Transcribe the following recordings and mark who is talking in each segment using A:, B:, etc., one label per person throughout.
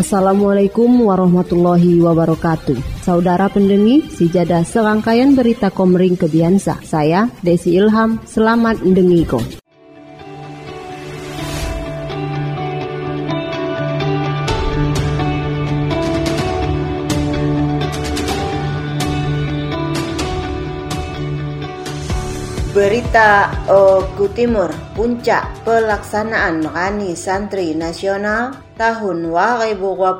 A: Assalamualaikum warahmatullahi wabarakatuh. Saudara pendengi, sijada serangkaian berita komering kebiasa. Saya Desi Ilham, selamat mendengiko.
B: Berita Oku Timur, puncak pelaksanaan Rani Santri Nasional tahun 2022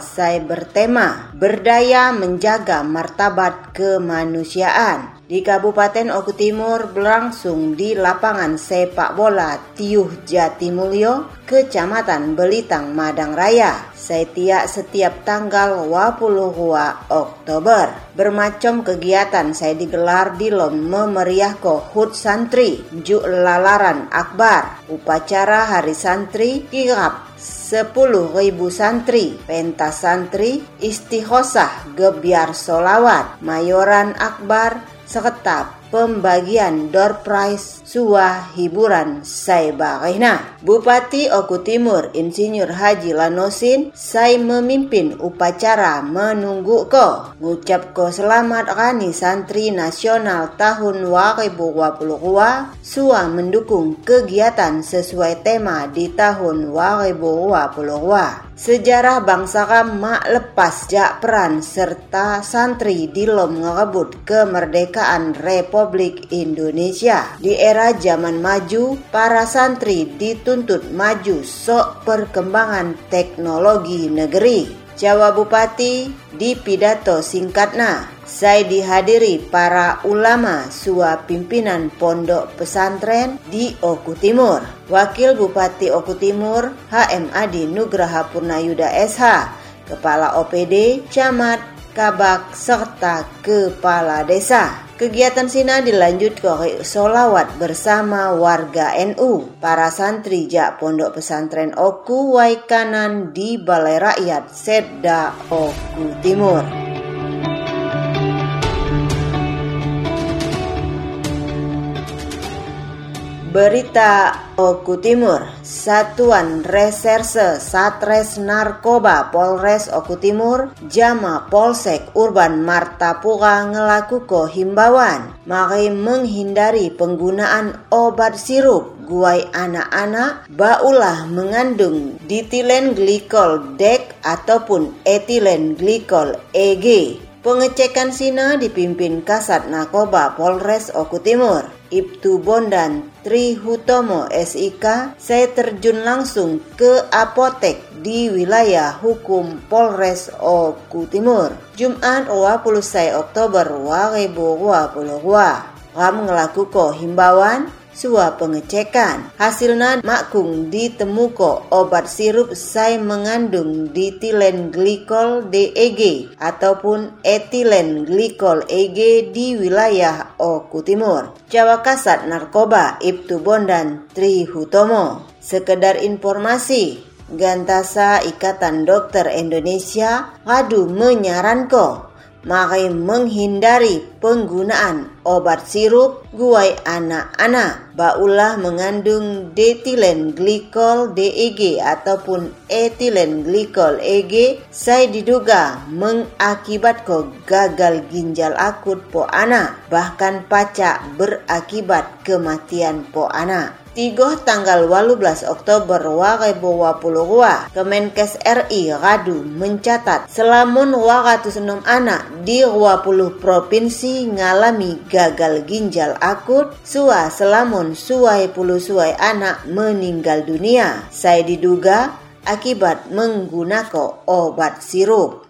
B: saya bertema Berdaya Menjaga Martabat Kemanusiaan. Di Kabupaten Oku Timur berlangsung di lapangan sepak bola Tiuh Jatimulyo, Kecamatan Belitang, Madang Raya. Setiap setiap tanggal 22 Oktober. Bermacam kegiatan saya digelar di lom memeriah kohut santri, juk lalaran akbar, upacara hari santri, kirap 10.000 santri, pentas santri, istihosah, gebiar solawat, mayoran akbar, serta pembagian door prize suah hiburan Saibarina. Bupati Oku Timur Insinyur Haji Lanosin saya memimpin upacara menunggu ko. Ngucap ko selamat Rani Santri Nasional tahun 2022 suah mendukung kegiatan sesuai tema di tahun 2022. Sejarah bangsa mak lepas jak peran serta santri di lom ngerebut kemerdekaan Republik Indonesia. Di era zaman maju, para santri dituntut maju sok perkembangan teknologi negeri. Jawa Bupati di pidato singkatnya saya dihadiri para ulama sua pimpinan pondok pesantren di Oku Timur. Wakil Bupati Oku Timur HM Adi Nugraha Purnayuda SH, Kepala OPD, Camat, Kabak, serta Kepala Desa. Kegiatan Sina dilanjut ke solawat bersama warga NU. Para santri jak pondok pesantren Oku Waikanan di Balai Rakyat Sedda Oku Timur. Berita Oku Timur, Satuan Reserse Satres Narkoba Polres Oku Timur, Jama Polsek Urban Martapura ngelakuko himbauan, mari menghindari penggunaan obat sirup guai anak-anak baulah mengandung ditilen glikol dek ataupun etilen glikol EG. Pengecekan Sina dipimpin Kasat Narkoba Polres Oku Timur. Ibtu Bondan Tri Hutomo SIK, saya terjun langsung ke apotek di wilayah hukum Polres Oku Timur. Jumat 21 Oktober 2022. Ram ngelakuko himbauan Sua pengecekan, hasilnya makung ditemuko obat sirup saya mengandung ditilen glikol DEG ataupun etilen glikol EG di wilayah Oku Timur. Jawa Kasat Narkoba Ibtu Bondan Tri Hutomo. Sekedar informasi, Gantasa Ikatan Dokter Indonesia ngadu menyaranko mari menghindari penggunaan obat sirup guai anak-anak. Baulah mengandung detilen glikol DEG ataupun etilen glikol EG saya diduga mengakibatkan gagal ginjal akut po anak bahkan pacak berakibat kematian po anak. Tigoh tanggal 18 Oktober 2022, Kemenkes RI Radu mencatat selamun 206 anak di 20 provinsi ngalami gagal ginjal akut, sua selamun suai puluh suai anak meninggal dunia. Saya diduga akibat menggunakan obat sirup.